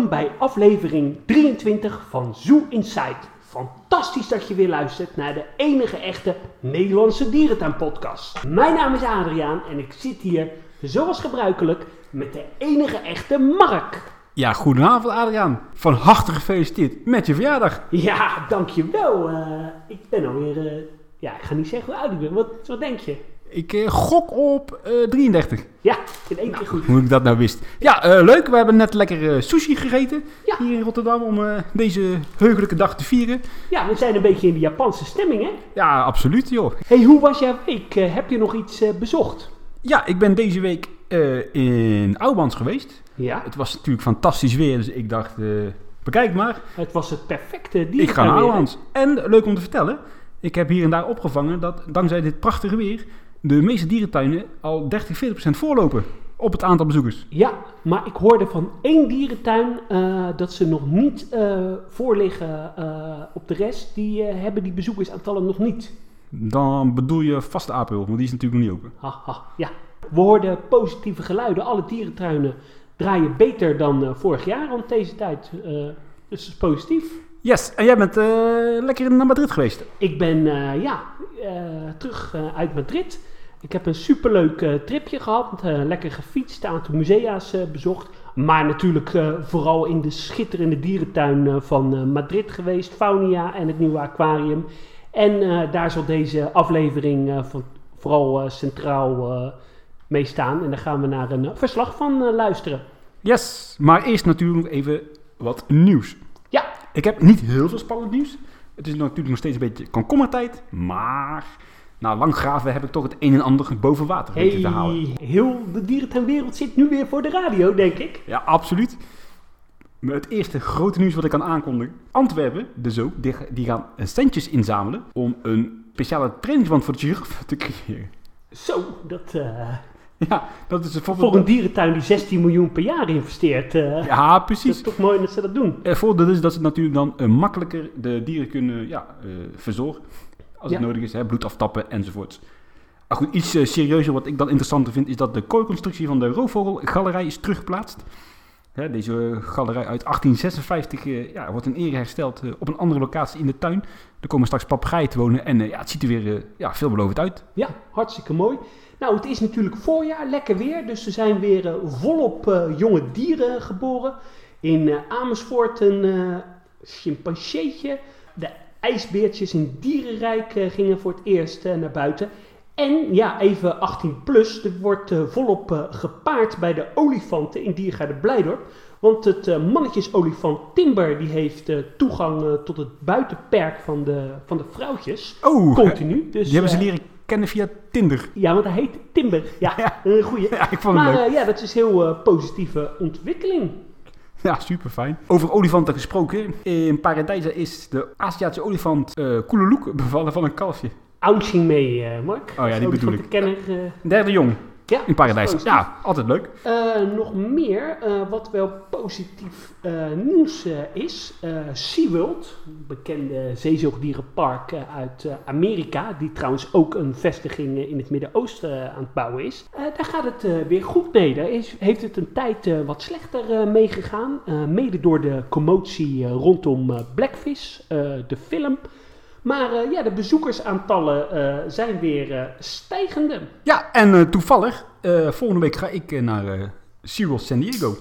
Welkom bij aflevering 23 van Zoo Inside. Fantastisch dat je weer luistert naar de enige echte Nederlandse dierentuinpodcast. Mijn naam is Adriaan en ik zit hier, zoals gebruikelijk, met de enige echte Mark. Ja, goedenavond Adriaan. Van harte gefeliciteerd met je verjaardag. Ja, dankjewel. Eh ik ben alweer, eh, ja, ik ga niet zeggen hoe oud ik ben. Wat, wat denk je? Ik eh, gok op eh, 33. Ja, in één keer goed. Hoe ik dat nou wist. Ja, eh, leuk. We hebben net lekker sushi gegeten Ja. hier in Rotterdam om deze heugelijke dag te vieren. Ja, we zijn een beetje in de Japanse stemming, hè? Ja, absoluut joh. hey, hoe was jouw week? Heb je nog iets bezocht? Ja, ik ben deze week in Oudbans geweest. Ja, Het was natuurlijk fantastisch weer, dus ik dacht, bekijk maar. het was het perfecte Ik ga naar. En leuk om te vertellen, ik heb hier en daar opgevangen dat dankzij dit prachtige weer de meeste dierentuinen al 30, 40 procent voorlopen op het aantal bezoekers. Ja, maar ik hoorde van één dierentuin eh, dat ze nog niet eh voorliggen eh, op de rest. Die hebben die bezoekersaantallen nog niet. Dan bedoel je vaste April, want die is natuurlijk nog niet open. Haha, ja. We hoorden positieve geluiden. Alle dierentuinen draaien beter dan vorig jaar rond deze tijd. Dus dat is positief. Yes, en jij bent lekker naar Madrid geweest. Ik ben ja, terug uit Madrid. Ik heb een superleuk eh, tripje gehad. eh, lekker gefietst, een aantal musea's eh, bezocht. Maar natuurlijk vooral in de schitterende dierentuin van Madrid geweest. Faunia en het nieuwe aquarium. En daar zal deze aflevering van, vooral centraal mee staan. En daar gaan we naar een verslag van luisteren. Yes, maar eerst natuurlijk even wat nieuws. Ja. Ik heb niet heel veel spannend nieuws. Het is natuurlijk nog steeds een beetje komkommertijd. Maar na lang graven heb ik toch het een en ander boven water weten te halen. Heel de dierentuinwereld zit nu weer voor de radio, denk ik. Ja, absoluut. Maar Het eerste grote nieuws wat ik kan aankondigen. Antwerpen, de zoo, die, die gaan centjes inzamelen om een speciale trainingsband voor de giraffe te creëren. Zo, dat... eh, Ja, dat is Voor een dierentuin die 16 miljoen per jaar investeert. eh Ja, dat precies. is toch mooi dat ze dat doen. Het voordeel is dat ze natuurlijk dan eh, makkelijker de dieren kunnen ja, verzorgen. Als het nodig is, hè, bloed aftappen enzovoorts. Maar goed, iets eh, serieuzer wat ik dan interessanter vind, is dat de kooiconstructie van de roofvogelgalerij is teruggeplaatst. Hè, deze galerij uit 1856 eh, ja, wordt in ere hersteld eh, op een andere locatie in de tuin. Er komen straks papegaaien te wonen en ja, het ziet er weer ja, veelbelovend uit. Ja, hartstikke mooi. Nou, het is natuurlijk voorjaar, lekker weer. Dus er zijn weer volop jonge dieren geboren. In Amersfoort een chimpanseetje. Ijsbeertjes in Dierenrijk eh, gingen voor het eerst eh, naar buiten. En ja, even 18 plus, er wordt eh, volop gepaard bij de olifanten in Diergaarde Blijdorp. Want het mannetjesolifant Timber die heeft toegang tot het buitenperk van de, van de vrouwtjes. Oh, Continu. Dus, die hebben ze leren kennen via Tinder. ja, want hij heet Timber. Ja, een goeie. Ja, ik vond het Maar leuk. ja, dat is heel eh, positieve ontwikkeling. Ja, super fijn. Over olifanten gesproken. In Paradijsa is de Aziatische olifant eh Koeleloek bevallen van een kalfje. Ouching mee, eh, Mark. Oh ja, die bedoel ik. Kenner, eh, Derde jong ja, in Paradijs. Ja, altijd leuk. Eh, nog meer, eh, wat wel positief eh, nieuws is. SeaWorld, een bekende zeezoogdierenpark uit Amerika, die trouwens ook een vestiging in het Midden-Oosten aan het bouwen is. Daar gaat het weer goed mee. Daar is, heeft het een tijd wat slechter meegegaan. mede door de commotie rondom Blackfish, de film. Maar eh, ja, de bezoekersaantallen eh, zijn weer eh, stijgende. Ja, en toevallig, volgende week ga ik naar SeaWorld San Diego.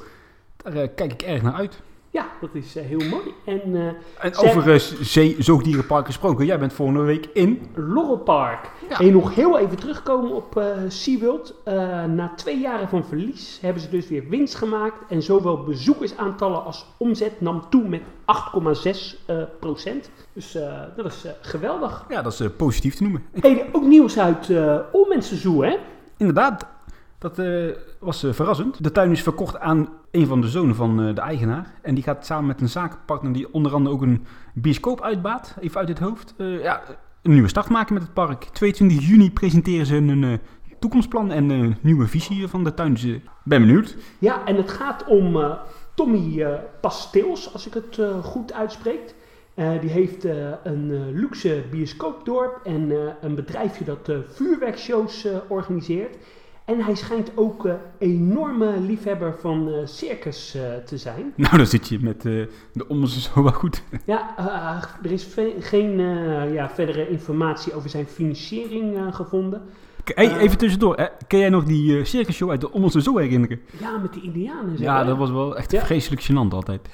Daar kijk ik erg naar uit. Ja, dat is eh, heel mooi. En eh, En over uh, zee-zoogdierenpark gesproken. Jij bent volgende week in. Laurel Park. Ja. En nog heel even terugkomen op eh SeaWorld. Eh, na twee jaren van verlies hebben ze dus weer winst gemaakt. En zowel bezoekersaantallen als omzet nam toe met 8,6 eh, procent. Dus eh, dat is eh, geweldig. Ja, dat is eh, positief te noemen. Hey, ook nieuws uit uh, Zoo, hè? Inderdaad, dat eh, was eh, verrassend. De tuin is verkocht aan een van de zonen van eh, de eigenaar. En die gaat samen met een zakenpartner die onder andere ook een bioscoop uitbaat. Even uit het hoofd. ja, een nieuwe start maken met het park. 22 juni presenteren ze een toekomstplan en een nieuwe visie van de tuin. Dus ik ben benieuwd. Ja, en het gaat om Tommy Pasteels, als ik het goed uitspreek. Die heeft een luxe bioscoopdorp en een bedrijfje dat vuurwerkshows organiseert. En hij schijnt ook een enorme liefhebber van eh, circus eh, te zijn. Nou, dan zit je met eh, de ommensen zo wel goed. Ja, eh, er is geen eh, ja, verdere informatie over zijn financiering eh, gevonden. Hey, Eh. even tussendoor. Hè. Ken jij nog die eh circusshow uit de Ommensen Zo herinneren? Ja, met de Indianen. zeg Ja, dat was wel echt Ja. vreselijk gênant altijd.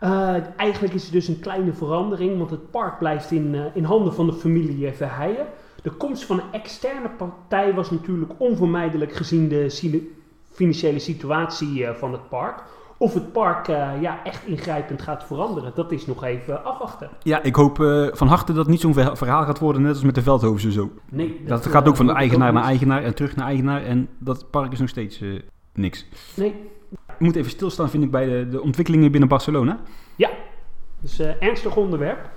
Eh, eigenlijk is er dus een kleine verandering, want het park blijft in, eh, in handen van de familie eh, Verheijen. De komst van een externe partij was natuurlijk onvermijdelijk gezien de financiële situatie eh, van het park. Of het park eh, ja, echt ingrijpend gaat veranderen, dat is nog even afwachten. Ja, ik hoop eh, van harte dat het niet zo'n verha- verhaal gaat worden, net als met de Veldhoven zo. Nee, Dat, gaat ook van de eigenaar naar eigenaar en terug naar eigenaar. En dat park is nog steeds niks. Nee, Ik moet even stilstaan, vind ik, bij de, de ontwikkelingen binnen Barcelona. dus eh ernstig onderwerp.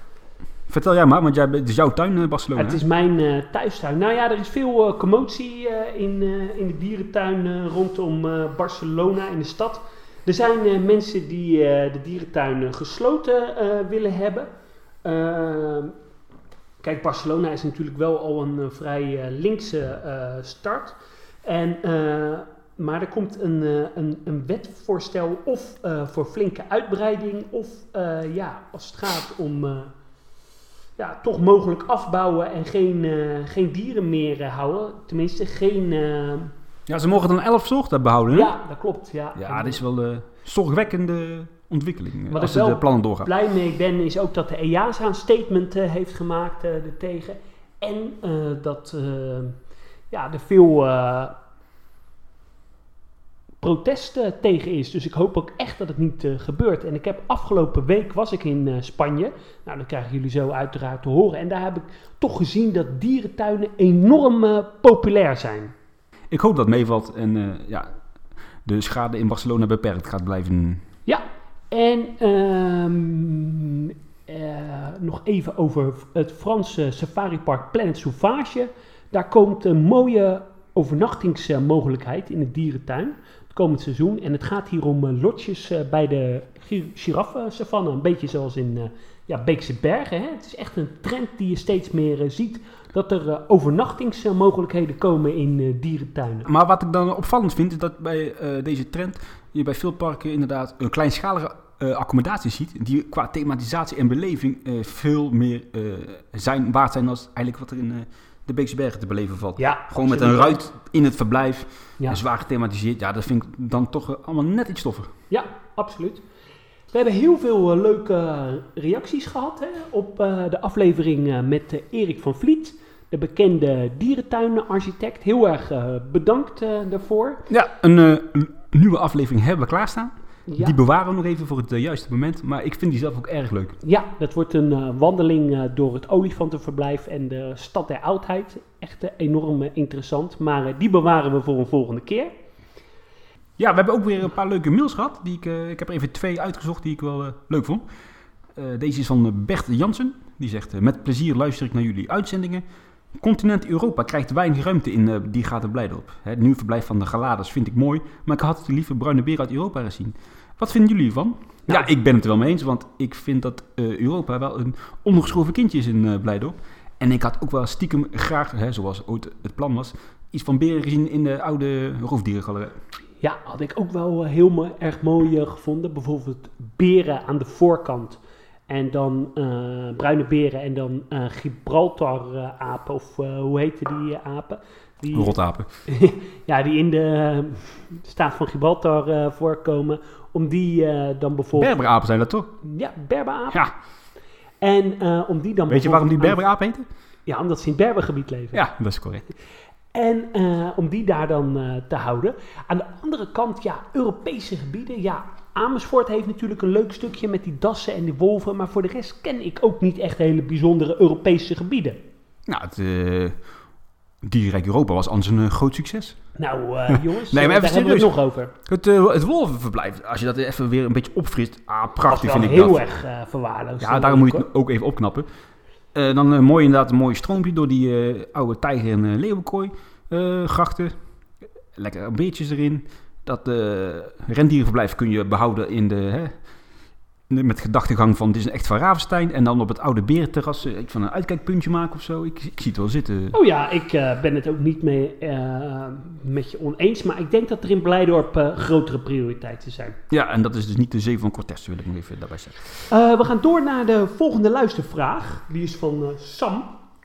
Vertel jij maar, want jij, het is jouw tuin, eh, Barcelona. Het is mijn eh, thuistuin. Nou ja, er is veel eh, commotie in, in de dierentuin rondom Barcelona in de stad. Er zijn mensen die de dierentuin gesloten willen hebben. Kijk, Barcelona is natuurlijk wel al een vrij linkse start. En, maar er komt een, een, een wetvoorstel of voor flinke uitbreiding, of ja, als het gaat om ja, toch mogelijk afbouwen en geen, eh, geen dieren meer eh, houden. Tenminste, geen. eh, Ja, ze mogen dan elf soorten behouden. Hè? ja, dat klopt. Ja, Ja, dat is wel een zorgwekkende ontwikkeling. Wat als ik de plannen doorgaan. blij mee ben, is ook dat de EASA een statement heeft gemaakt eh ertegen. En dat ja, er veel protest tegen is. Dus ik hoop ook echt dat het niet eh, gebeurt. En ik heb afgelopen week was ik in eh, Spanje. Nou, dat krijgen jullie zo uiteraard te horen. En daar heb ik toch gezien dat dierentuinen enorm eh, populair zijn. Ik hoop dat meevalt en ja, de schade in Barcelona beperkt gaat blijven. Ja, en ehm, eh, nog even over het Franse safaripark Planet Sauvage. Daar komt een mooie overnachtingsmogelijkheid in de dierentuin komend seizoen. En het gaat hier om eh, lotjes eh, bij de gi- giraffensavanne. Een beetje zoals in eh, ja, Beekse Bergen. Hè? Het is echt een trend die je steeds meer eh, ziet. Dat er eh, overnachtingsmogelijkheden komen in eh, dierentuinen. Maar wat ik dan opvallend vind, is dat bij eh, deze trend je bij veel parken inderdaad een kleinschalige eh, accommodaties ziet. Die qua thematisatie en beleving eh, veel meer eh, zijn, waard zijn dan eigenlijk wat er in eh, de Beekse Bergen te beleven valt. Ja, Gewoon met een ruit in het verblijf, Ja. zwaar gethematiseerd. Ja, dat vind ik dan toch eh, allemaal net iets stoffer. Ja, absoluut. We hebben heel veel eh, leuke reacties gehad hè, op eh, de aflevering eh, met eh, Erik van Vliet, de bekende dierentuinarchitect. Heel erg eh, bedankt eh, daarvoor. Ja, een, eh, een nieuwe aflevering hebben we klaarstaan. Ja, Die bewaren we nog even voor het eh, juiste moment. Maar ik vind die zelf ook erg leuk. ja dat wordt een eh, wandeling eh, door het olifantenverblijf en de stad der oudheid. Echt enorm interessant, maar die bewaren we voor een volgende keer. Ja, we hebben ook weer een paar leuke mails gehad. Die ik, ik heb er even twee uitgezocht die ik wel leuk vond. Deze is van Bert Jansen. Die zegt, met plezier luister ik naar jullie uitzendingen. Continent Europa krijgt weinig ruimte in uh, Die gaat er blij op. Het nieuwe verblijf van de Galadas vind ik mooi, maar ik had het liever bruine beer uit Europa gezien. Wat vinden jullie ervan? Nou, ja, ik ben het er wel mee eens, want ik vind dat uh, Europa wel een ondergeschoven kindje is in uh, Blijdorp. En ik had ook wel stiekem graag, hè, zoals ooit het plan was, iets van beren gezien in de oude roofdierengalerij. Ja, had ik ook wel heel mo erg mooi gevonden. Bijvoorbeeld beren aan de voorkant. En dan uh, bruine beren en dan uh, Gibraltar-apen. of hoe heette die apen? Die, Rotapen. ja, die in de staat van Gibraltar voorkomen. Om die dan bijvoorbeeld... Berberapen zijn dat toch? Ja, berberapen. Ja. En om die dan Weet je waarom die berberapen heten? Ja, omdat ze in het berbergebied leven. Ja, dat is correct. En uh, om die daar dan uh, te houden. Aan de andere kant, ja, Europese gebieden. Ja, Amersfoort heeft natuurlijk een leuk stukje met die dassen en die wolven. Maar voor de rest ken ik ook niet echt hele bijzondere Europese gebieden. Nou, het uh, Dierrijk Europa was anders een groot succes. Nou, jongens, nee, maar even daar hebben we het nog over. Het, het wolvenverblijf, als je dat even weer een beetje opfrist. Ah, prachtig vind ik dat. heel erg verwaarloosd. Ja, daarom moet je het ook even opknappen. Uh, dan uh, mooi inderdaad een mooi stroompje door die uh, oude tijger- en leeuwenkooi grachten. Lekker beertjes erin. Dat rendierenverblijf kun je behouden in de, hè, met gedachtegang van, dit is echt van Ravenstein. En dan op het oude berenterras eh, van een uitkijkpuntje maken of zo. Ik, ik zie het wel zitten. Oh ja, ik eh, ben het ook niet mee, eh, met je oneens. Maar ik denk dat er in Blijdorp grotere prioriteiten zijn. Ja, en dat is dus niet de zee van Cortez, wil ik nog even daarbij zeggen. We gaan door naar de volgende luistervraag. Die is van Sam.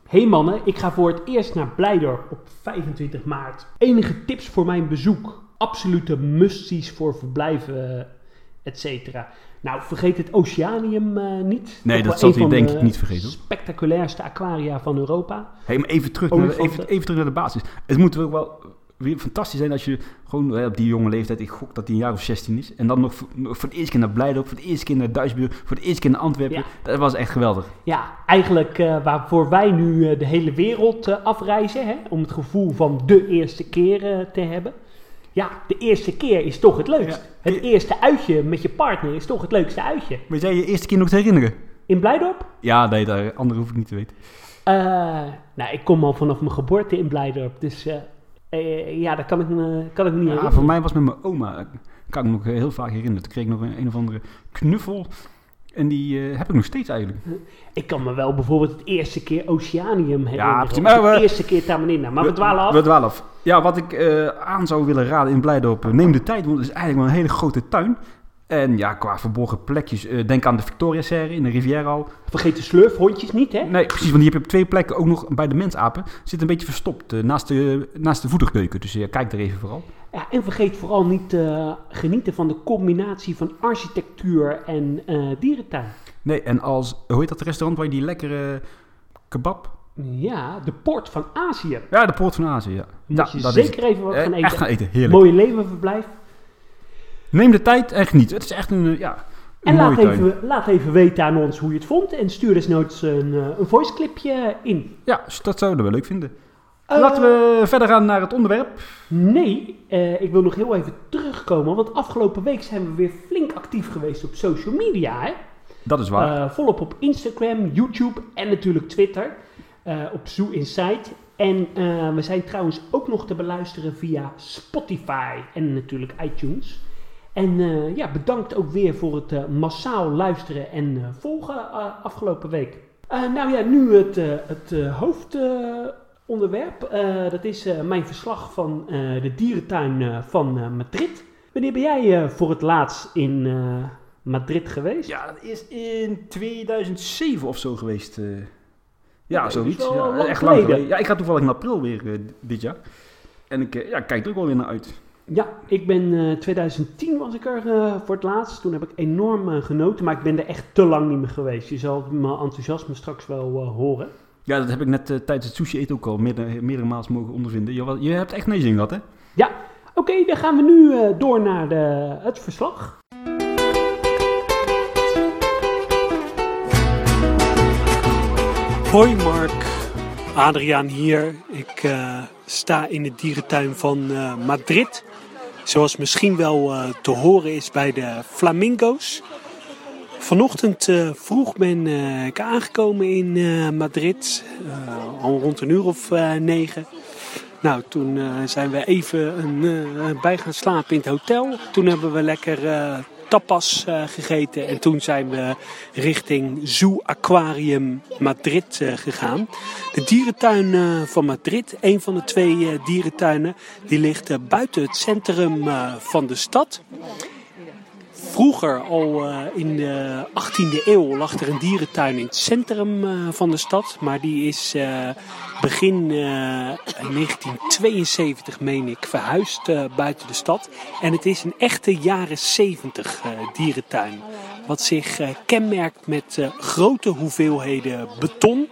Hey mannen, ik ga voor het eerst naar Blijdorp op 25 maart. Enige tips voor mijn bezoek? Absolute must-sees voor verblijven, et cetera. Nou, vergeet het Oceanium eh, niet. Nee, dat zal hij denk de ik niet vergeten, spectaculairste aquaria van Europa. Hey, maar even terug, naar even, even terug naar de basis. Het moet ook wel weer fantastisch zijn als je gewoon op die jonge leeftijd, ik gok dat hij een jaar of 16 is, en dan nog voor, voor de eerste keer naar Blijdorp, voor de eerste keer naar Duisburg, voor de eerste keer naar Antwerpen. Ja. Dat was echt geweldig. Ja, eigenlijk eh, waarvoor wij nu eh, de hele wereld afreizen, hè, om het gevoel van de eerste keer te hebben. Ja, de eerste keer is toch het leukst. Ja. Het eerste uitje met je partner is toch het leukste uitje. Maar jij je eerste keer nog te herinneren? In Blijdorp? Ja, nee, de andere hoef ik niet te weten. Eh, nou, ik kom al vanaf mijn geboorte in Blijdorp, dus eh, eh, ja, dat kan ik kan ik me niet Ja, herinneren. voor mij was met mijn oma, kan ik me nog heel vaak herinneren. Toen kreeg ik nog een, een of andere knuffel en die eh, heb ik nog steeds eigenlijk. Ik kan me wel bijvoorbeeld het eerste keer Oceanium herinneren. of maar de we- eerste keer Tamanina. Maar we dwalen af. We dwalen af. Ja, wat ik eh, aan zou willen raden in Blijdorp, eh, neem de tijd, want het is eigenlijk wel een hele grote tuin. En ja, qua verborgen plekjes, eh, denk aan de Victoria-serre in de Riviera al. Vergeet de slurfhondjes niet, hè? Nee, precies, want die heb je op twee plekken ook nog bij de mensapen. Zit een beetje verstopt eh, naast, de, naast de voederkeuken, dus eh, kijk er even vooral. Ja, en vergeet vooral niet te genieten van de combinatie van architectuur en dierentuin. Nee, en als, hoe heet dat restaurant waar je die lekkere kebab... Ja, de poort van Azië. Ja, de Poort van Azië, ja. Moet ja, je dat zeker is, even wat gaan Echt eten. gaan eten, heerlijk. Mooie levenverblijf. Neem de tijd en geniet. Het is echt een, eh, ja, een En laat even, laat even weten aan ons hoe je het vond. En stuur desnoods een, eh, een voice clipje in. Ja, dus dat zouden we leuk vinden. Eh, Laten we verder gaan naar het onderwerp. Nee, ik wil nog heel even terugkomen. Want afgelopen week zijn we weer flink actief geweest op social media. Hè? Dat is waar. Volop op Instagram, YouTube en natuurlijk Twitter. op Zoo Insight. En we zijn trouwens ook nog te beluisteren via Spotify en natuurlijk iTunes. En eh, ja, bedankt ook weer voor het eh, massaal luisteren en eh, volgen afgelopen week. Nou ja, nu het, het hoofdonderwerp. Dat is mijn verslag van de dierentuin van Madrid. Wanneer ben jij voor het laatst in Madrid geweest? Ja, dat is in 2007 of zo geweest. ja, zoiets. Ja, lang echt lang geleden. Ja, ik ga toevallig in april weer dit jaar. En ik ja, ik kijk er ook wel weer naar uit. Ja, ik ben eh 2010 was ik er eh, voor het laatst. Toen heb ik enorm eh, genoten, maar ik ben er echt te lang niet meer geweest. Je zal mijn enthousiasme straks wel eh, horen. Ja, dat heb ik net eh, tijdens het sushi eten ook al meerdere, meerdere maals mogen ondervinden. Je, je hebt echt nee zin gehad, hè? Ja, oké, dan gaan we nu eh, door naar de, het verslag. Hoi Mark, Adriaan hier. Ik eh, sta in de dierentuin van eh, Madrid. Zoals misschien wel eh, te horen is bij de flamingo's. Vanochtend eh, vroeg ben eh, ik aangekomen in Madrid, al rond een uur of negen. Nou, toen zijn we even een, bij gaan slapen in het hotel. Toen hebben we lekker tapas eh, gegeten en toen zijn we richting Zoo Aquarium Madrid eh, gegaan. De dierentuin eh, van Madrid, een van de twee dierentuinen, die ligt buiten het centrum van de stad. Vroeger, al in de 18e eeuw, lag er een dierentuin in het centrum van de stad. Maar die is begin eh, 1972, meen ik, verhuisd eh, buiten de stad. En het is een echte jaren 70 eh, dierentuin. Wat zich eh, kenmerkt met eh, grote hoeveelheden beton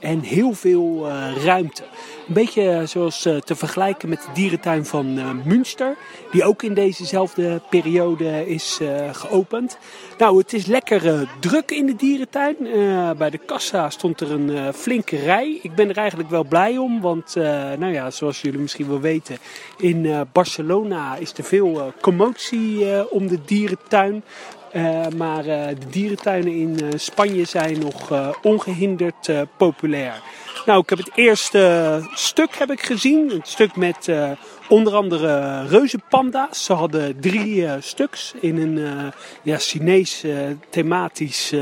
en heel veel eh, ruimte. Een beetje eh, zoals eh, te vergelijken met de dierentuin van Münster, die ook in dezezelfde periode is geopend. Nou, het is lekker druk in de dierentuin. Bij de kassa stond er een flinke rij. Ik ben er eigenlijk wel blij om, want nou ja, zoals jullie misschien wel weten, in Barcelona is er veel commotie om de dierentuin. Maar de dierentuinen in Spanje zijn nog ongehinderd populair. Nou, ik heb het eerste stuk heb ik gezien. Een stuk met onder andere reuzenpanda's. Ze hadden drie stuks in een ja, Chinees thematisch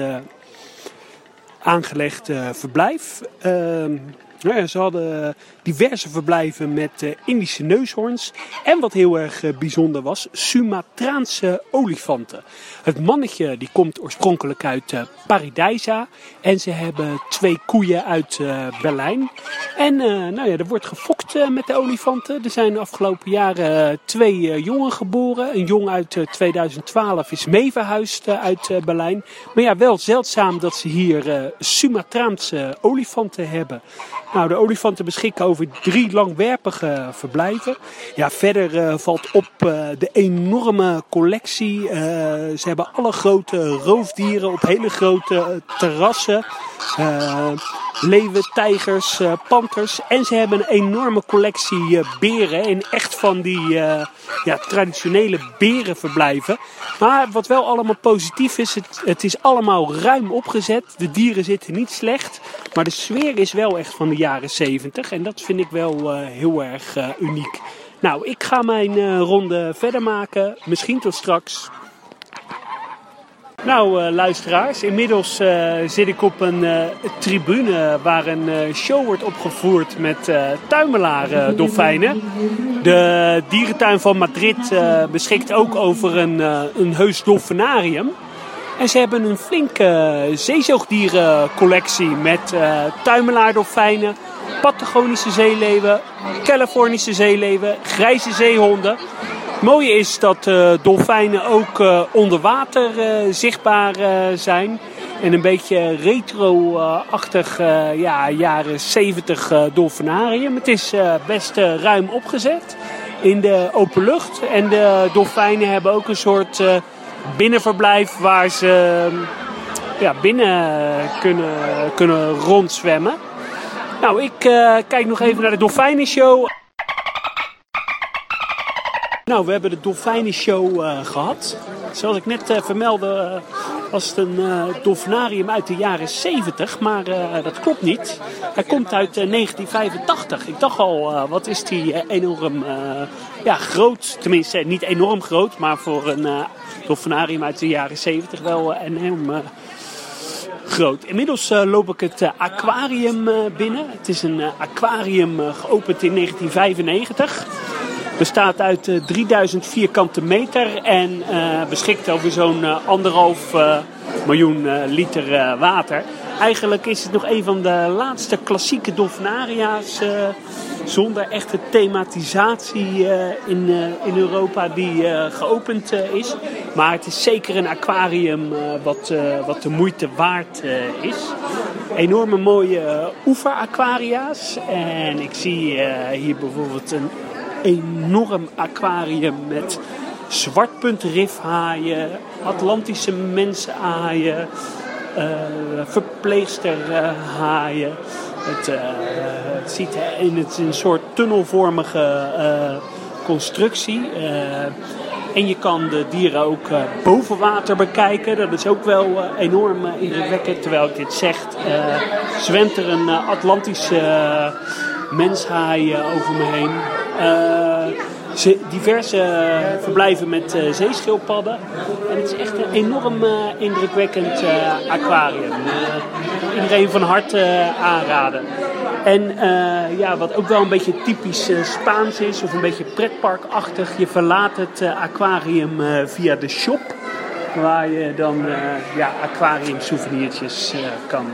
aangelegd verblijf. Ehm, ja, ze hadden diverse verblijven met uh, Indische neushoorns. En wat heel erg uh, bijzonder was, Sumatraanse olifanten. Het mannetje die komt oorspronkelijk uit uh, Paradijsa. En ze hebben twee koeien uit Berlijn. En nou ja, er wordt gefokt met de olifanten. Er zijn de afgelopen jaren twee jongen geboren. Een jong uit 2012 is meeverhuisd uit Berlijn. Maar ja, wel zeldzaam dat ze hier Sumatraanse olifanten hebben. Nou, de olifanten beschikken over drie langwerpige verblijven. Ja, verder uh, valt op uh, de enorme collectie. Uh, ze hebben alle grote roofdieren op hele grote terrassen. Leeuwen, tijgers, panters. En ze hebben een enorme collectie beren. In echt van die ja, traditionele berenverblijven. Maar wat wel allemaal positief is, het, het is allemaal ruim opgezet. De dieren zitten niet slecht. Maar de sfeer is wel echt van de jaren 70. En dat vind ik wel uh, heel erg uh, uniek. Nou, ik ga mijn uh, ronde verder maken. Misschien tot straks. Nou, luisteraars, inmiddels zit ik op een tribune waar een show wordt opgevoerd met tuimelaar dolfijnen. De dierentuin van Madrid beschikt ook over een, een heus dolfinarium. En ze hebben een flinke zeezoogdierencollectie met uh, tuimelaardolfijnen, Patagonische zeeleeuwen, Californische zeeleeuwen, grijze zeehonden. Het mooie is dat uh, dolfijnen ook uh, onder water zichtbaar zijn. En een beetje retro-achtig ja, jaren 70 dolfinarium. Het is best ruim opgezet in de open lucht. En de dolfijnen hebben ook een soort binnenverblijf waar ze ja, binnen kunnen, kunnen rondzwemmen. Nou, ik kijk nog even naar de Dolfijnenshow. Nou, we hebben de Dolfijnenshow uh, gehad. Zoals ik net uh, vermeldde, was het een dolfinarium uit de jaren 70, maar dat klopt niet. Hij komt uit 1985. Ik dacht al, wat is die enorm ja, groot. Tenminste, niet enorm groot, maar voor een dolfinarium uit de jaren 70 wel enorm groot. Inmiddels loop ik het aquarium binnen. Het is een aquarium geopend in 1995. Bestaat uit 3000 vierkante meter en beschikt over zo'n anderhalf miljoen liter water. Eigenlijk is het nog een van de laatste klassieke dolfinaria's zonder echte thematisatie in, in Europa die geopend is. Maar het is zeker een aquarium wat, wat de moeite waard is. Enorme mooie oeveraquaria's. En ik zie hier bijvoorbeeld een enorm aquarium met zwartpuntrifhaaien, Atlantische mensenhaaien, uh, verpleegsterhaaien. Het, uh, het ziet in het een soort tunnelvormige constructie. en je kan de dieren ook boven water bekijken. Dat is ook wel enorm indrukwekkend. Terwijl ik dit zeg, zwemt er een Atlantische menshaai over me heen diverse verblijven met uh, zeeschildpadden. En het is echt een enorm uh, indrukwekkend aquarium. iedereen van harte aanraden. En ja, wat ook wel een beetje typisch Spaans is, of een beetje pretparkachtig, je verlaat het aquarium via de shop. Waar je dan ja, aquarium souvenirtjes kan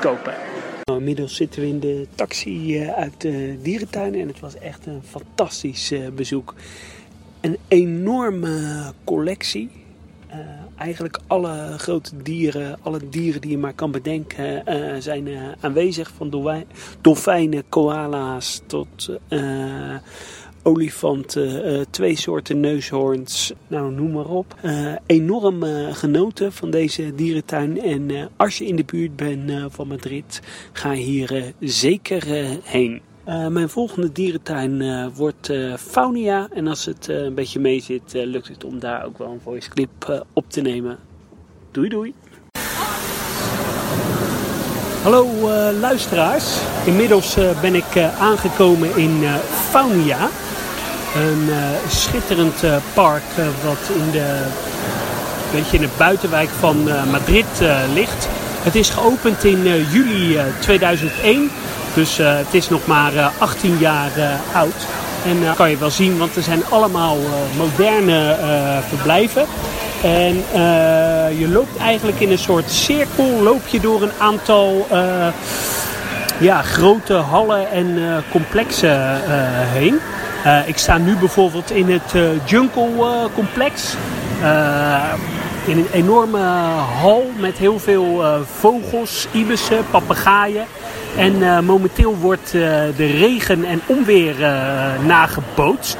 kopen. Nou, inmiddels zitten we in de taxi eh, uit de dierentuin en het was echt een fantastisch eh, bezoek. Een enorme collectie. Uh, eigenlijk alle grote dieren, alle dieren die je maar kan bedenken, zijn aanwezig. Van dolfijnen, koala's tot olifanten, uh, twee soorten neushoorns, nou noem maar op. Uh, enorm genoten van deze dierentuin. En als je in de buurt bent van Madrid, ga hier zeker heen. Mijn volgende dierentuin wordt uh, Faunia. En als het een beetje mee zit, lukt het om daar ook wel een voice clip op te nemen. Doei doei! Hallo luisteraars. Inmiddels ben ik aangekomen in Faunia. Een schitterend park wat in de, in de buitenwijk van Madrid ligt. Het is geopend in juli 2001. Dus het is nog maar uh, 18 jaar oud. En dat kan je wel zien, want er zijn allemaal moderne verblijven. En je loopt eigenlijk in een soort cirkel, loop je door een aantal ja, grote hallen en complexen heen. Ik sta nu bijvoorbeeld in het Jungle complex. in een enorme hal met heel veel vogels, ibissen, papegaaien. En uh, momenteel wordt uh, de regen en onweer uh, nagebootst.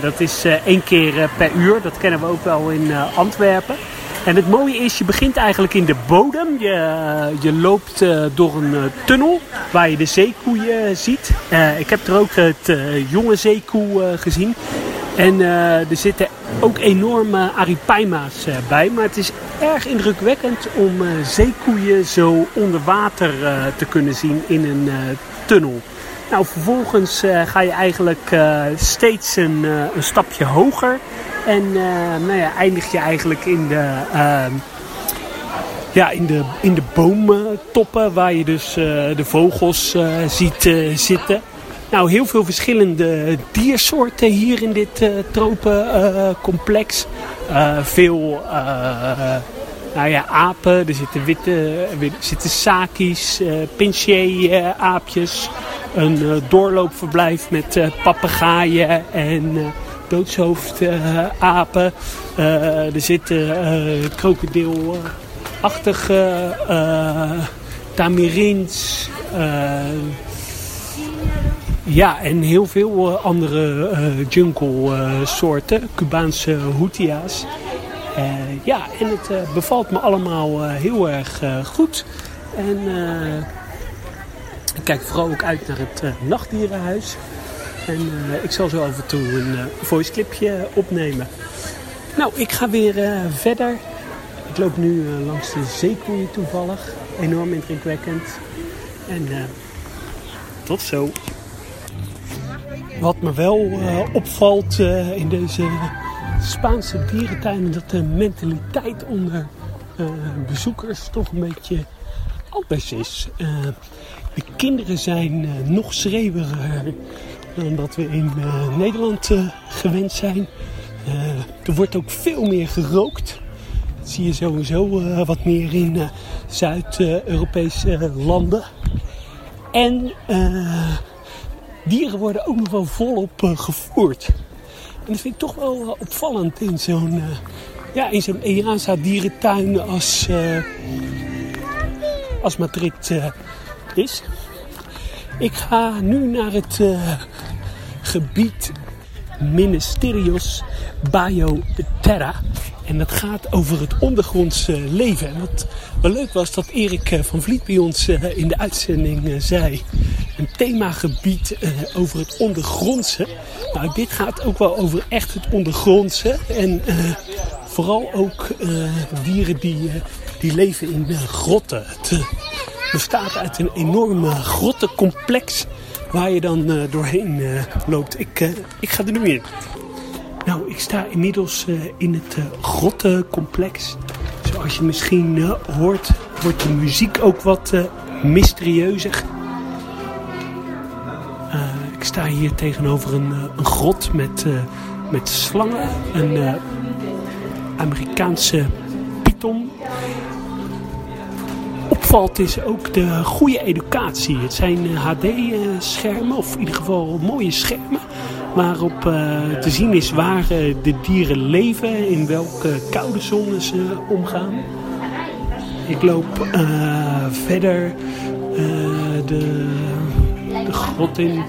dat is één keer per uur. Dat kennen we ook wel in Antwerpen. En het mooie is, je begint eigenlijk in de bodem. Je, je loopt door een tunnel waar je de zeekoeien ziet. ik heb er ook het jonge zeekoe gezien. En er zitten ook enorme aripaima's bij. Maar het is erg indrukwekkend om uh, zeekoeien zo onder water te kunnen zien in een tunnel. Nou, vervolgens ga je eigenlijk steeds een, een, stapje hoger. En nou ja, eindig je eigenlijk in de, ehm, ja, in de, in de boomtoppen waar je dus de vogels ziet zitten. Nou, heel veel verschillende diersoorten hier in dit tropencomplex. Veel nou ja, apen, er zitten witte, er zitten sakis, uh, aapjes Een doorloopverblijf met papegaaien en doodshoofdapen. er zitten krokodilachtige tamirins. Ja, en heel veel andere jungle soorten, Cubaanse hoetia's. ja, en het bevalt me allemaal heel erg goed. En ik kijk vooral ook uit naar het nachtdierenhuis. En ik zal zo af en toe een voice clipje opnemen. Nou, ik ga weer verder. Ik loop nu langs de zeekoeien toevallig. Enorm indrukwekkend. En tot zo. Wat me wel opvalt in deze Spaanse dierentuinen, dat de mentaliteit onder bezoekers toch een beetje anders is. De kinderen zijn nog schreeuwiger dan dat we in Nederland gewend zijn. er wordt ook veel meer gerookt. Dat zie je sowieso wat meer in Zuid-Europese landen. En dieren worden ook nog wel volop gevoerd. En dat vind ik toch wel opvallend in zo'n ja, in zo'n EASA dierentuin als, als Madrid is. Ik ga nu naar het gebied Ministerios Bio Terra. En dat gaat over het ondergrondse leven. En wat wel leuk was dat Erik van Vliet bij ons in de uitzending zei een themagebied uh, over het ondergrondse. Nou, dit gaat ook wel over echt het ondergrondse. En uh, vooral ook uh, dieren die, die leven in grotten. Het bestaat uit een enorme grottencomplex waar je dan doorheen loopt. Ik, ik ga er nu in. Nou, ik sta inmiddels in het grottencomplex. Zoals je misschien hoort, wordt de muziek ook wat mysterieuzer. Ik sta hier tegenover een, eh, een grot met, met slangen. Een Amerikaanse python. Opvalt is ook de goede educatie. Het zijn HD-schermen, of in ieder geval mooie schermen. Waarop te zien is waar de dieren leven, in welke koude zones ze omgaan. Ik loop verder de, grot in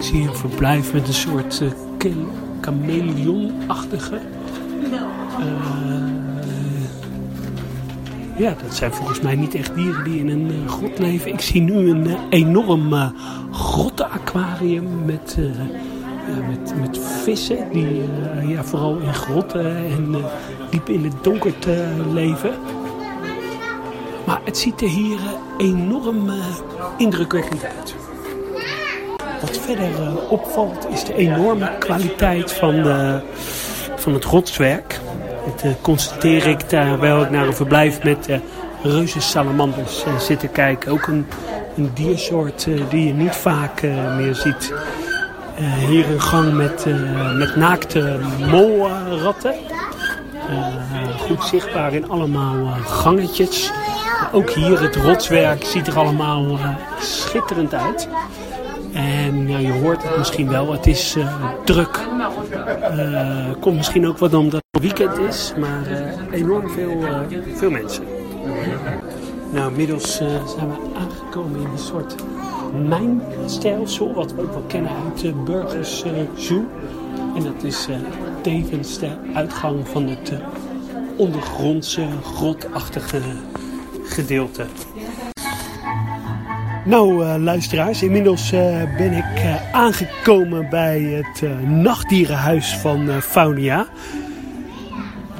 zie een verblijf met een soort uh, chameleon-achtige. Ja, dat zijn volgens mij niet echt dieren die in een uh, grot leven. Ik zie nu een uh, enorm uh, grottenaquarium met, met, met vissen die ja, vooral in grotten en diep in het donker leven. Maar het ziet er hier enorm indrukwekkend uit. Wat verder opvalt is de enorme kwaliteit van, van het rotswerk. Dat uh, constateer ik terwijl ik naar een verblijf met uh, reuzensalamanders uh, zit te kijken. Ook een, een diersoort die je niet vaak meer ziet. hier een gang met, met naakte molratten. goed zichtbaar in allemaal gangetjes. ook hier het rotswerk ziet er allemaal schitterend uit. En ja, je hoort het misschien wel, het is uh, druk. Uh, komt misschien ook wat omdat het weekend is, maar uh, enorm veel, veel mensen. Nou, inmiddels zijn we aangekomen in een soort mijnstelsel, wat we ook wel kennen uit de Burgers Zoo. En dat is tevens de uitgang van het ondergrondse, grotachtige gedeelte. Nou, uh, luisteraars, inmiddels uh, ben ik uh, aangekomen bij het nachtdierenhuis van Faunia.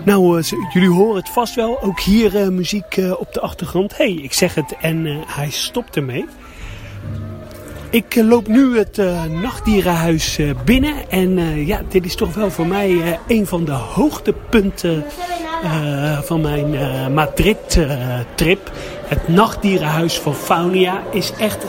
Nou, jullie horen het vast wel, ook hier muziek op de achtergrond. hey, ik zeg het en hij stopt ermee. Ik loop nu het nachtdierenhuis binnen en ja, dit is toch wel voor mij een van de hoogtepunten van mijn Madrid-trip. Het nachtdierenhuis van Faunia is echt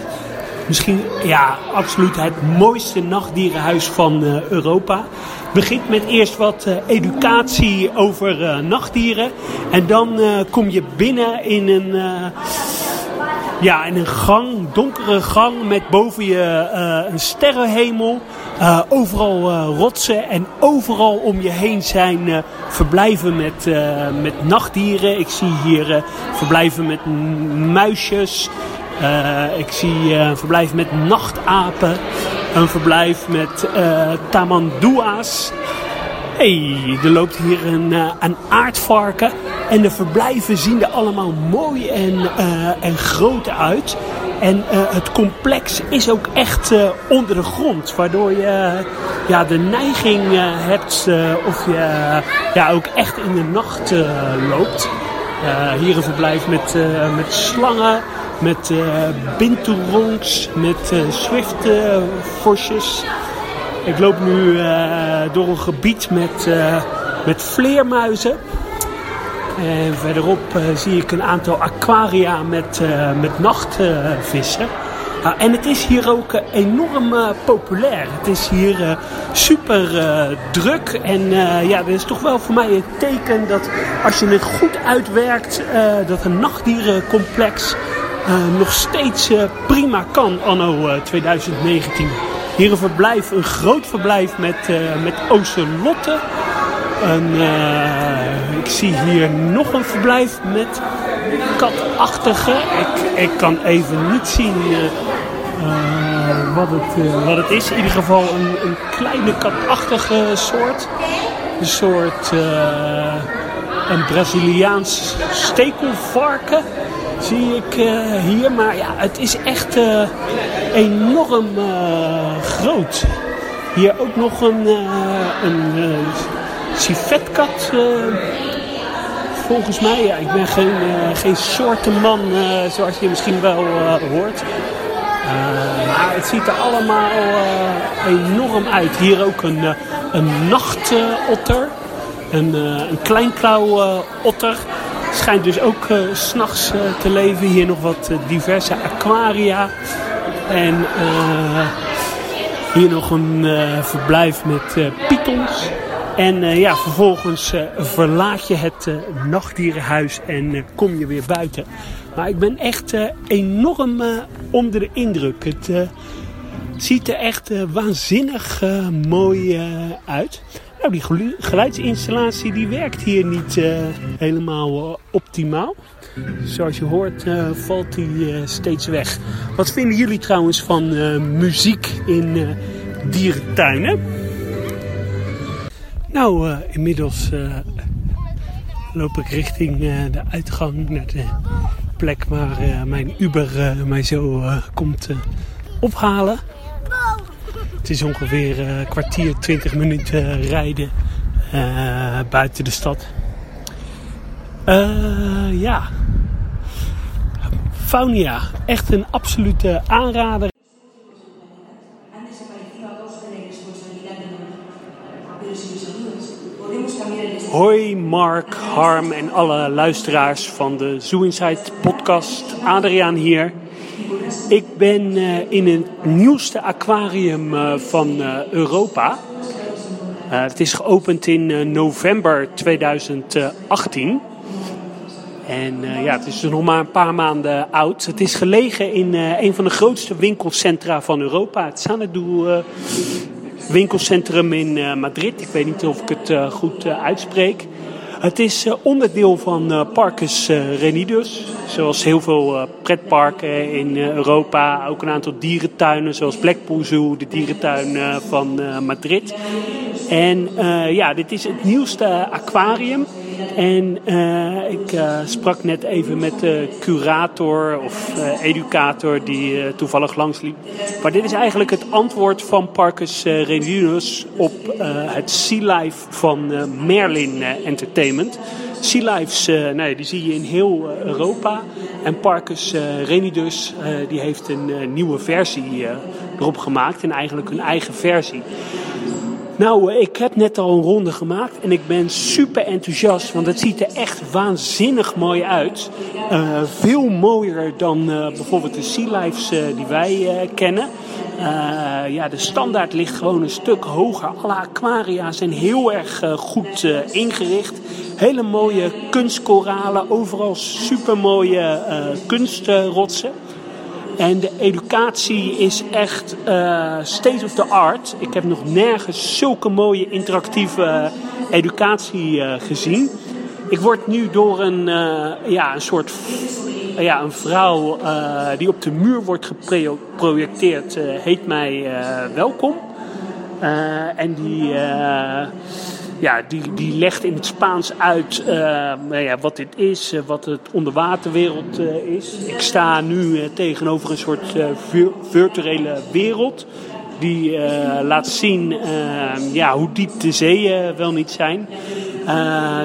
misschien ja, absoluut het mooiste nachtdierenhuis van uh, Europa. Begint met eerst wat educatie over nachtdieren. En dan kom je binnen in een, ja, in een gang, donkere gang met boven je een sterrenhemel. Uh, overal uh, rotsen en overal om je heen zijn verblijven met, met nachtdieren. Ik zie hier verblijven met muisjes. ik zie een verblijf met nachtapen. Een verblijf met tamandua's. hey, er loopt hier een, een aardvarken. En de verblijven zien er allemaal mooi en, en groot uit. En uh, het complex is ook echt uh, onder de grond. Waardoor je ja, de neiging hebt of je ja, ook echt in de nacht loopt. hier een verblijf met, met slangen, met binturongs, met zwiftvosjes. Ik loop nu door een gebied met, met vleermuizen. En verderop uh, zie ik een aantal aquaria met, uh, met nachtvissen. Uh, en het is hier ook eh, enorm populair. Het is hier super druk. En ja, dat is toch wel voor mij een teken dat als je het goed uitwerkt, dat een nachtdierencomplex nog steeds prima kan anno 2019. Hier een verblijf, een groot verblijf met, met ocelotten. En, uh, ik zie hier nog een verblijf met katachtige. Ik, ik kan even niet zien uh, wat, het, uh, wat het is. In ieder geval een, een kleine katachtige soort. Een soort een Braziliaans stekelvarken zie ik hier. Maar ja, het is echt enorm groot. Hier ook nog een, een civetkat. Uh, volgens mij, ja, ik ben geen, uh, geen soortenman uh, zoals je misschien wel hoort. maar het ziet er allemaal enorm uit. Hier ook een, een nachtotter. Een, een kleinklauwotter. Schijnt dus ook uh, s'nachts te leven. Hier nog wat diverse aquaria. En hier nog een verblijf met pythons. En uh, ja, vervolgens uh, verlaat je het uh, nachtdierenhuis en kom je weer buiten. Maar ik ben echt enorm onder de indruk. Het ziet er echt waanzinnig mooi uit. Nou, die geluidsinstallatie die werkt hier niet helemaal optimaal. Zoals je hoort valt die steeds weg. Wat vinden jullie trouwens van muziek in dierentuinen? Nou, uh, inmiddels uh, loop ik richting uh, de uitgang naar de plek waar mijn Uber mij zo komt ophalen. Het is ongeveer een kwartier, 20 minuten rijden buiten de stad. ja. Faunia, echt een absolute aanrader. Hoi Mark, Harm en alle luisteraars van de Zoo Inside podcast. Adriaan hier. Ik ben uh, in het nieuwste aquarium uh, van uh, Europa. het is geopend in november 2018. En ja, het is nog maar een paar maanden oud. Het is gelegen in een van de grootste winkelcentra van Europa. Het Xanadu winkelcentrum in uh, Madrid. Ik weet niet of ik het uh, goed uh, uitspreek. Het is onderdeel van Parcus Renidus. Zoals heel veel pretparken in Europa. Ook een aantal dierentuinen zoals Blackpool Zoo, de dierentuin van Madrid. En ja, dit is het nieuwste aquarium. En uh, ik uh, sprak net even met de curator of uh, educator die toevallig langsliep. Maar dit is eigenlijk het antwoord van Parcus Renunus op het Sea Life van Merlin Entertainment. Sea Lives, nee, die zie je in heel Europa. En Parcus Renidus die heeft een nieuwe versie erop gemaakt. En eigenlijk een eigen versie. Nou, eh, ik heb net al een ronde gemaakt en ik ben super enthousiast, want het ziet er echt waanzinnig mooi uit. Uh, veel mooier dan uh, bijvoorbeeld de Sea Lives die wij kennen. ja, de standaard ligt gewoon een stuk hoger. Alle aquaria zijn heel erg goed ingericht. Hele mooie kunstkoralen, overal super mooie kunstrotsen. En de educatie is echt uh, state of the art. Ik heb nog nergens zulke mooie interactieve educatie uh, gezien. Ik word nu door een, ja, een soort ja, een vrouw die op de muur wordt geprojecteerd, heet mij welkom. en die ja, die, die legt in het Spaans uit uh, ja, wat dit is, uh, wat het onderwaterwereld uh, is. Ik sta nu tegenover een soort virtuele wereld die laat zien ja, hoe diep de zeeën wel niet zijn.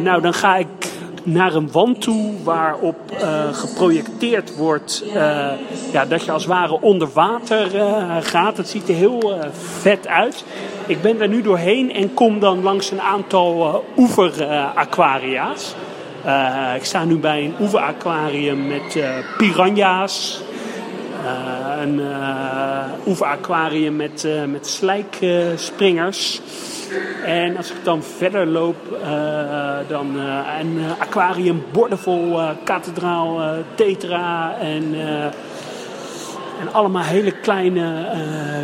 nou, dan ga ik naar een wand toe waarop uh, geprojecteerd wordt uh, ja, dat je als het ware onder water uh, gaat. Het ziet er heel vet uit. Ik ben daar nu doorheen en kom dan langs een aantal oeveraquaria's. ik sta nu bij een oeveraquarium met piranha's. een oeveraquarium met, met slijkspringers. En als ik dan verder loop, dan uh, een aquarium bordevol uh, kathedraal, tetra en, en allemaal hele kleine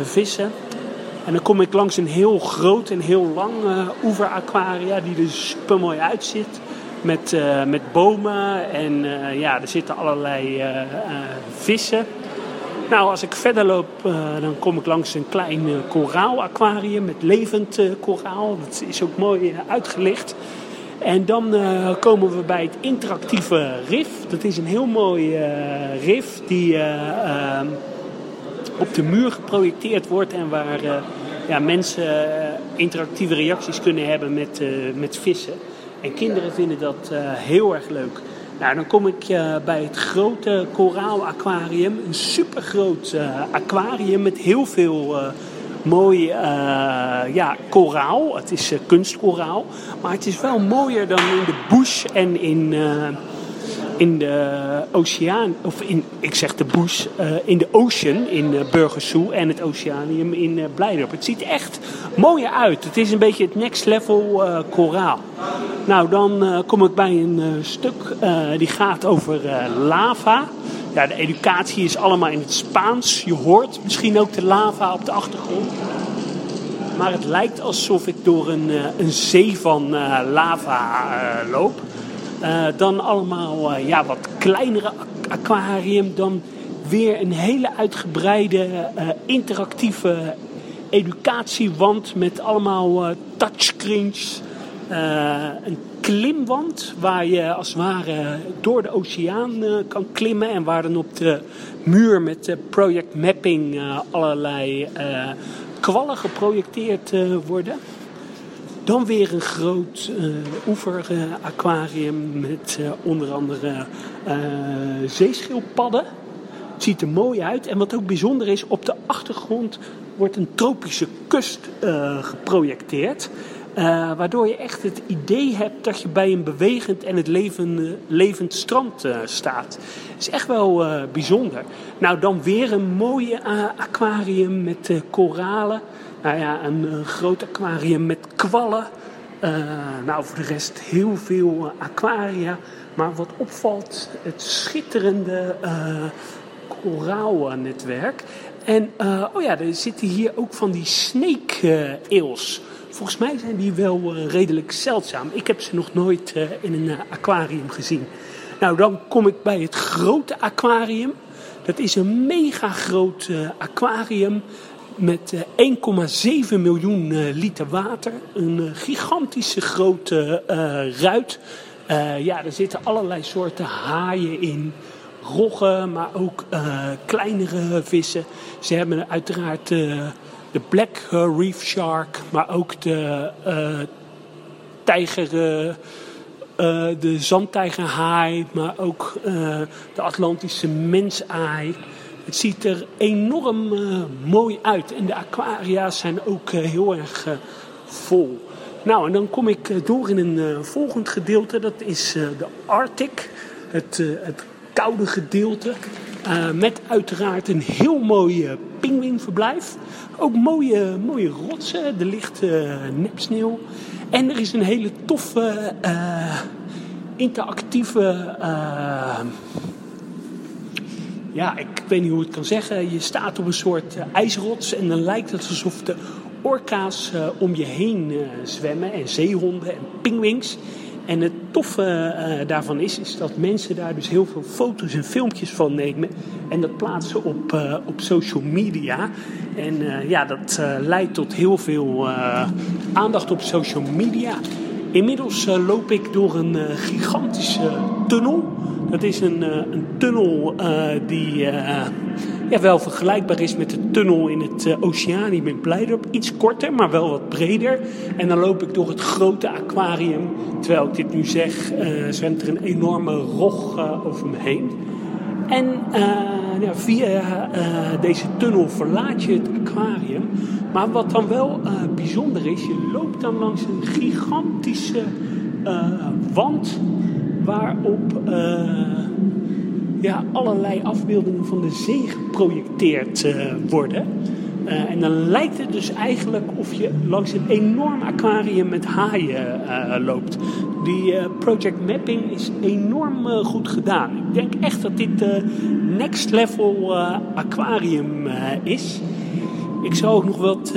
vissen. En dan kom ik langs een heel groot en heel lang oeveraquaria die er super mooi uitziet. Met, met bomen en ja, er zitten allerlei vissen. Nou, als ik verder loop, dan kom ik langs een klein uh, koraalaquarium met levend koraal. Dat is ook mooi uitgelicht. En dan komen we bij het interactieve RIF. Dat is een heel mooi RIF die ehm, op de muur geprojecteerd wordt en waar ja, mensen interactieve reacties kunnen hebben met, met vissen. En kinderen vinden dat heel erg leuk. Nou, dan kom ik uh, bij het grote koraalaquarium. Een supergroot uh, aquarium met heel veel uh, mooi ja, koraal. Het is kunstkoraal. Maar het is wel mooier dan in de bush en in in de oceaan, of in, ik zeg de bush, uh, in de ocean in uh, Burgersoe en het Oceanium in uh, Blijdorp. Het ziet echt mooier uit. Het is een beetje het next level koraal. Nou, dan kom ik bij een stuk die gaat over lava. De educatie is allemaal in het Spaans. Je hoort misschien ook de lava op de achtergrond. Maar het lijkt alsof ik door een, een zee van lava loop. Uh, dan allemaal ja, wat kleinere aquarium. Dan weer een hele uitgebreide interactieve educatiewand met allemaal touchscreens. Een klimwand waar je als het ware door de oceaan eh, kan klimmen. En waar dan op de muur met uh, project mapping allerlei kwallen geprojecteerd worden. Dan weer een groot oeveraquarium met onder andere zeeschildpadden. Het ziet er mooi uit. En wat ook bijzonder is, op de achtergrond wordt een tropische kust geprojecteerd. Uh, waardoor je echt het idee hebt dat je bij een bewegend en het leven, levend strand uh, staat. Is echt wel uh, bijzonder. Nou, dan weer een mooie aquarium met koralen. Nou ja, een groot aquarium met kwallen. nou, voor de rest heel veel aquaria. Maar wat opvalt, het schitterende koraalnetwerk. En oh ja, er zitten hier ook van die snake eels. Volgens mij zijn die wel uh, redelijk zeldzaam. Ik heb ze nog nooit uh, in een uh, aquarium gezien. Nou, dan kom ik bij het grote aquarium. Dat is een mega groot aquarium met 1,7 miljoen liter water. Een gigantische grote ruit. ja, er zitten allerlei soorten haaien in roggen, maar ook uh, kleinere vissen. Ze hebben uiteraard uh, de Black Reef Shark, maar ook de uh, tijger, de zandtijgerhaai, maar ook de Atlantische mensaai. Het ziet er enorm mooi uit en de aquaria's zijn ook heel erg vol. Nou, en dan kom ik door in een volgend gedeelte, dat is de Arctic, het, het koude gedeelte. Uh, met uiteraard een heel mooi pinguïnverblijf. Ook mooie, mooie rotsen, er ligt uh, nepsneeuw. En er is een hele toffe, interactieve. ja, ik weet niet hoe ik het kan zeggen. Je staat op een soort ijsrots en dan lijkt het alsof de orka's om je heen zwemmen. En zeehonden en pinguïns. En het toffe uh, daarvan is, is dat mensen daar dus heel veel foto's en filmpjes van nemen. En dat plaatsen op, uh, op social media. En uh, ja, dat leidt tot heel veel aandacht op social media. Inmiddels loop ik door een gigantische tunnel. Dat is een, een tunnel die ja, wel vergelijkbaar is met de tunnel in het uh, Oceanium in Blijdorp. Iets korter, maar wel wat breder. En dan loop ik door het grote aquarium. Terwijl ik dit nu zeg, uh, zwemt er een enorme rog uh, over me heen. En via deze tunnel verlaat je het aquarium. Maar wat dan wel bijzonder is, je loopt dan langs een gigantische wand waarop ja, allerlei afbeeldingen van de zee geprojecteerd uh, worden. Uh, en dan lijkt het dus eigenlijk of je langs een enorm aquarium met haaien uh, loopt. Die project mapping is enorm goed gedaan. Ik denk echt dat dit next level aquarium is. Ik zal ook nog wat,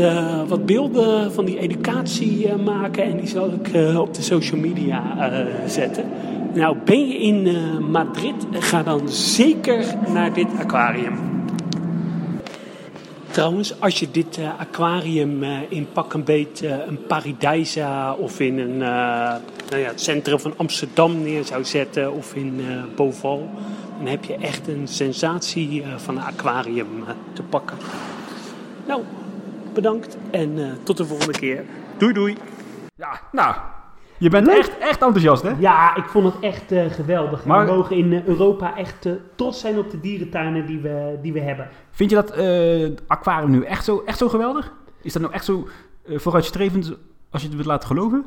wat beelden van die educatie maken en die zal ik op de social media zetten. Nou, ben je in uh, Madrid, ga dan zeker naar dit aquarium. Trouwens, als je dit uh, aquarium uh, in pak een beet een Paradijsa of in een, nou ja, het centrum van Amsterdam neer zou zetten of in Boval, dan heb je echt een sensatie van een aquarium te pakken. Nou, bedankt en tot de volgende keer. Doei doei. Ja, nou, je bent echt, echt enthousiast, hè? Ja, ik vond het echt uh, geweldig. Maar, we mogen in uh, Europa echt uh, trots zijn op de dierentuinen die we, die we hebben. Vind je dat aquarium nu echt zo, echt zo geweldig? Is dat nou echt zo vooruitstrevend als je het wilt laten geloven?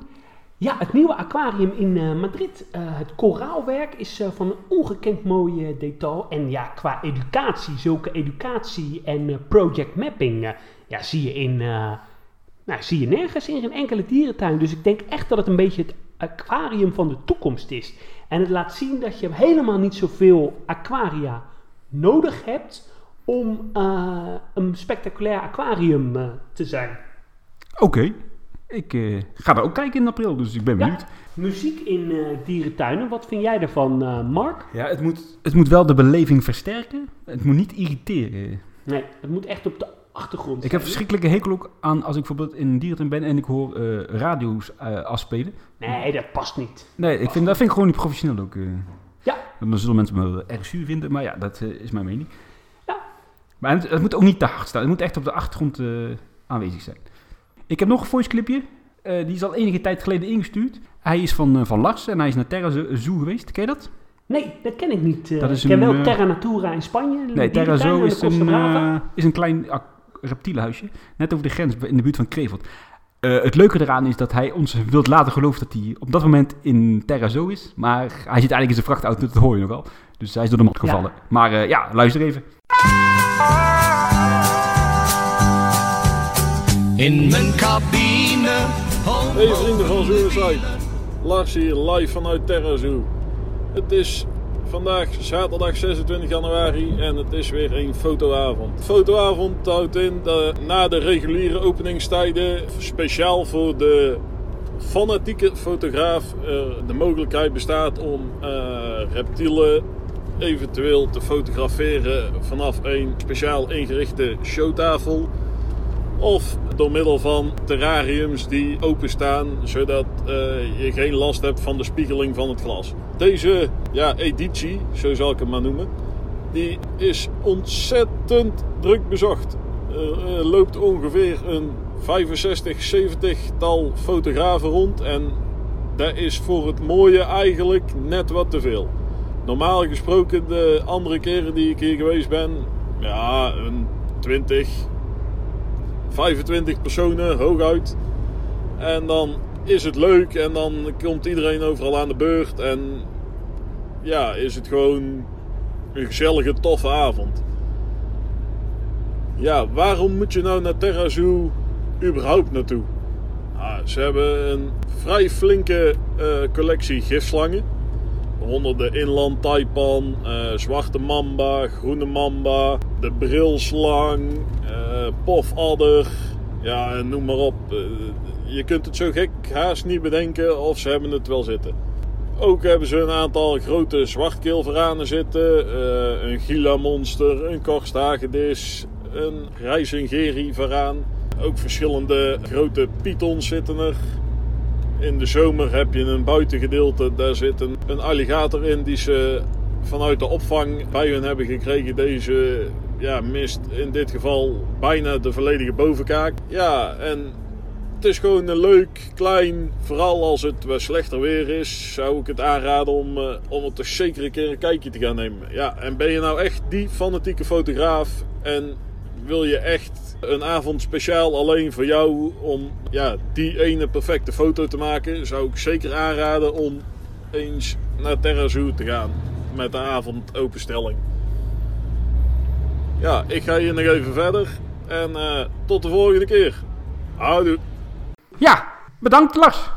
Ja, het nieuwe aquarium in Madrid, het koraalwerk, is van een ongekend mooi detail. En ja, qua educatie, zulke educatie en project mapping, ja, zie je in nou, zie je nergens in geen enkele dierentuin. Dus ik denk echt dat het een beetje het aquarium van de toekomst is. En het laat zien dat je helemaal niet zoveel aquaria nodig hebt om uh, een spectaculair aquarium uh, te zijn. Oké. Ik uh, ga er ook kijken in april, dus ik ben benieuwd. Ja, muziek in dierentuinen, wat vind jij daarvan, Mark? Ja, het moet, het moet wel de beleving versterken. Het moet niet irriteren. Nee, het moet echt op de achtergrond. Ik heb verschrikkelijke hekel ook aan als ik bijvoorbeeld in een dierentuin ben en ik hoor eh, radio's eh, afspelen. Nee, dat past niet. Nee, ik vind, dat vind ik gewoon niet professioneel ook. eh. Ja. Dan zullen mensen me erg zuur vinden, maar ja, dat is mijn mening. Ja. Maar het, het moet ook niet te hard staan. Het moet echt op de achtergrond aanwezig zijn. Ik heb nog een voice clipje. Die is al enige tijd geleden ingestuurd. Hij is van, van Lars en hij is naar Terra Zo- Zoo geweest. Ken je dat? Nee, dat ken ik niet. Dat is ik ken wel Terra Natura in Spanje. Nee, Terra Zoo is een, is een klein reptielenhuisje. Net over de grens in de buurt van Kreveld. Eh, het leuke eraan is dat hij ons wilt laten geloven dat hij op dat moment in Terra Zoo is. Maar hij zit eigenlijk in zijn vrachtauto, dat hoor je nogal. Dus hij is door de mat Ja. gevallen. Maar eh, ja, luister even. In mijn cabine. Hey vrienden van Suicide, Lars hier live vanuit Terra Zoo. Het is vandaag zaterdag 26 januari en het is weer een fotoavond. Fotoavond houdt in dat na de reguliere openingstijden speciaal voor de fanatieke fotograaf de mogelijkheid bestaat om eh, reptielen eventueel te fotograferen vanaf een speciaal ingerichte showtafel. Of door middel van terrariums die openstaan, zodat eh, je geen last hebt van de spiegeling van het glas. Deze ja, editie, zo zal ik het maar noemen, die is ontzettend druk bezocht. Er eh, loopt ongeveer een 65, 70 tal fotografen rond en dat is voor het mooie eigenlijk net wat te veel. Normaal gesproken, de andere keren die ik hier geweest ben, ja, een 20, 25 personen hooguit. En dan is het leuk en dan komt iedereen overal aan de beurt. En ja, is het gewoon een gezellige, toffe avond. Ja, waarom moet je nou naar Terra überhaupt naartoe? Ah, ze hebben een vrij flinke eh, collectie gifslangen. Waaronder de inland taipan, eh, zwarte mamba, groene mamba, de brilslang, eh pofadder. Ja, noem maar op. Eh, je kunt het zo gek haast niet bedenken of ze hebben het wel zitten. Ook hebben ze een aantal grote zwartkeelveranen zitten. een gila monster, een korstagedis, een grijzingeri varaan. Ook verschillende grote pythons zitten er. In de zomer heb je een buitengedeelte, daar zit een, een alligator in die ze vanuit de opvang bij hun hebben gekregen. Deze ja, mist in dit geval bijna de volledige bovenkaak. Ja, en het is gewoon een leuk, klein, vooral als het slechter weer is, zou ik het aanraden om, eh, om er toch zeker een keer een kijkje te gaan nemen. Ja, en ben je nou echt die fanatieke fotograaf en wil je echt een avond speciaal alleen voor jou om ja, die ene perfecte foto te maken, zou ik zeker aanraden om eens naar Terra te gaan met een avond openstelling. Ja, ik ga hier nog even verder en eh, tot de volgende keer. Houdoe. Ja, bedankt Lars.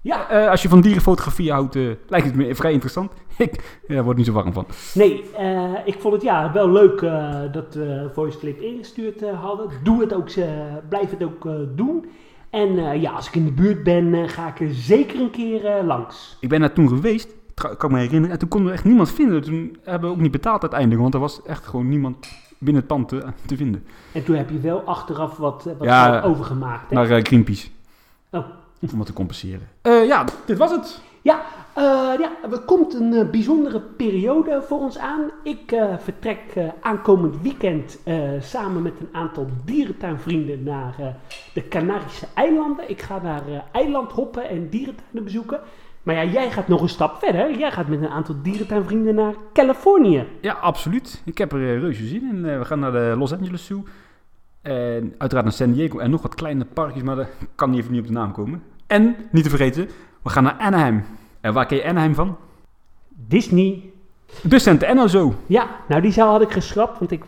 Ja, Eh, als je van dierenfotografie houdt, eh, lijkt het me vrij interessant. Ik eh, word niet zo warm van. nee, eh, ik vond het ja, wel leuk eh, dat we voice clip ingestuurd eh, hadden. Doe het ook, eh, blijf het ook eh, doen. En eh, ja, als ik in de buurt ben, eh, ga ik er zeker een keer eh, langs. Ik ben daar toen geweest, kan ik me herinneren. En toen konden we echt niemand vinden. Toen hebben we ook niet betaald uiteindelijk, want er was echt gewoon niemand binnen het pand te, te vinden. En toen heb je wel achteraf wat, eh, wat Ja, overgemaakt. Hè? Naar eh, Greenpeace. Oh. Om wat te compenseren. Eh, ja, dit was het. Ja, eh, ja, er komt een eh, bijzondere periode voor ons aan. Ik eh, vertrek eh, aankomend weekend eh, samen met een aantal dierentuinvrienden naar eh, de Canarische eilanden. Ik ga daar eh, eilandhoppen en dierentuinen bezoeken. Maar ja, jij gaat nog een stap verder. Jij gaat met een aantal dierentuinvrienden naar Californië. Ja, absoluut. Ik heb er reuze zin in. We gaan naar de Los Angeles Zoo. En uiteraard naar San Diego en nog wat kleine parkjes, maar daar kan niet even niet op de naam komen. En, niet te vergeten, we gaan naar Anaheim. En waar ken je Anaheim van? Disney. De Santa Ana Zoo. Ja, nou die zaal had ik geschrapt, want ik,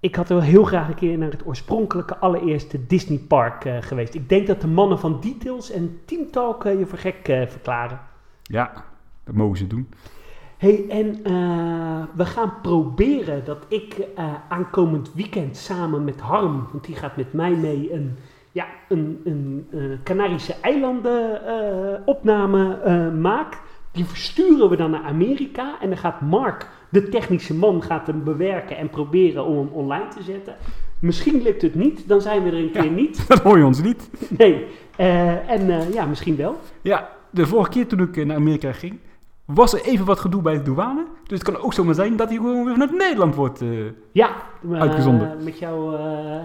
ik had wel heel graag een keer naar het oorspronkelijke allereerste Disney park eh, geweest. Ik denk dat de mannen van Details en Team Talk eh, je voor gek eh, verklaren. Ja, dat mogen ze doen. Hey, en eh, we gaan proberen dat ik eh, aankomend weekend samen met Harm, want die gaat met mij mee, een, ja, een, een, eh, Canarische eilanden opname maak. Die versturen we dan naar Amerika en dan gaat Mark, de technische man, gaat hem bewerken en proberen om hem online te zetten. Misschien lukt het niet, dan zijn we er een keer niet. Dat hoor je ons niet. Nee. En ja, misschien wel. Ja, de vorige keer toen ik naar Amerika ging, was er even wat gedoe bij de douane. Dus het kan ook zomaar zijn dat hij gewoon weer vanuit Nederland wordt. eh, Ja, eh, Uitgezonden. met jouw eh,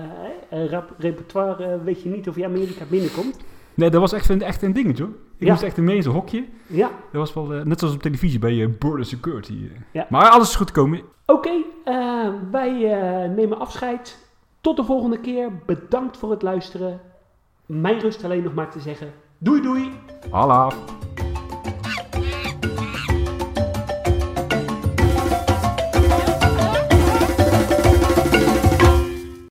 eh, repertoire eh, weet je niet of je Amerika binnenkomt. Nee, dat was echt een, echt een dingetje hoor. Ik Ja. moest echt mee in zo'n hokje. Ja, Dat was wel eh, net zoals op televisie bij eh, Border Security. eh. Ja. Maar alles is goed gekomen. oké. eh, wij eh, nemen afscheid. Tot de volgende keer. Bedankt voor het luisteren. Mijn rust alleen nog maar te zeggen. Doei doei. Hala.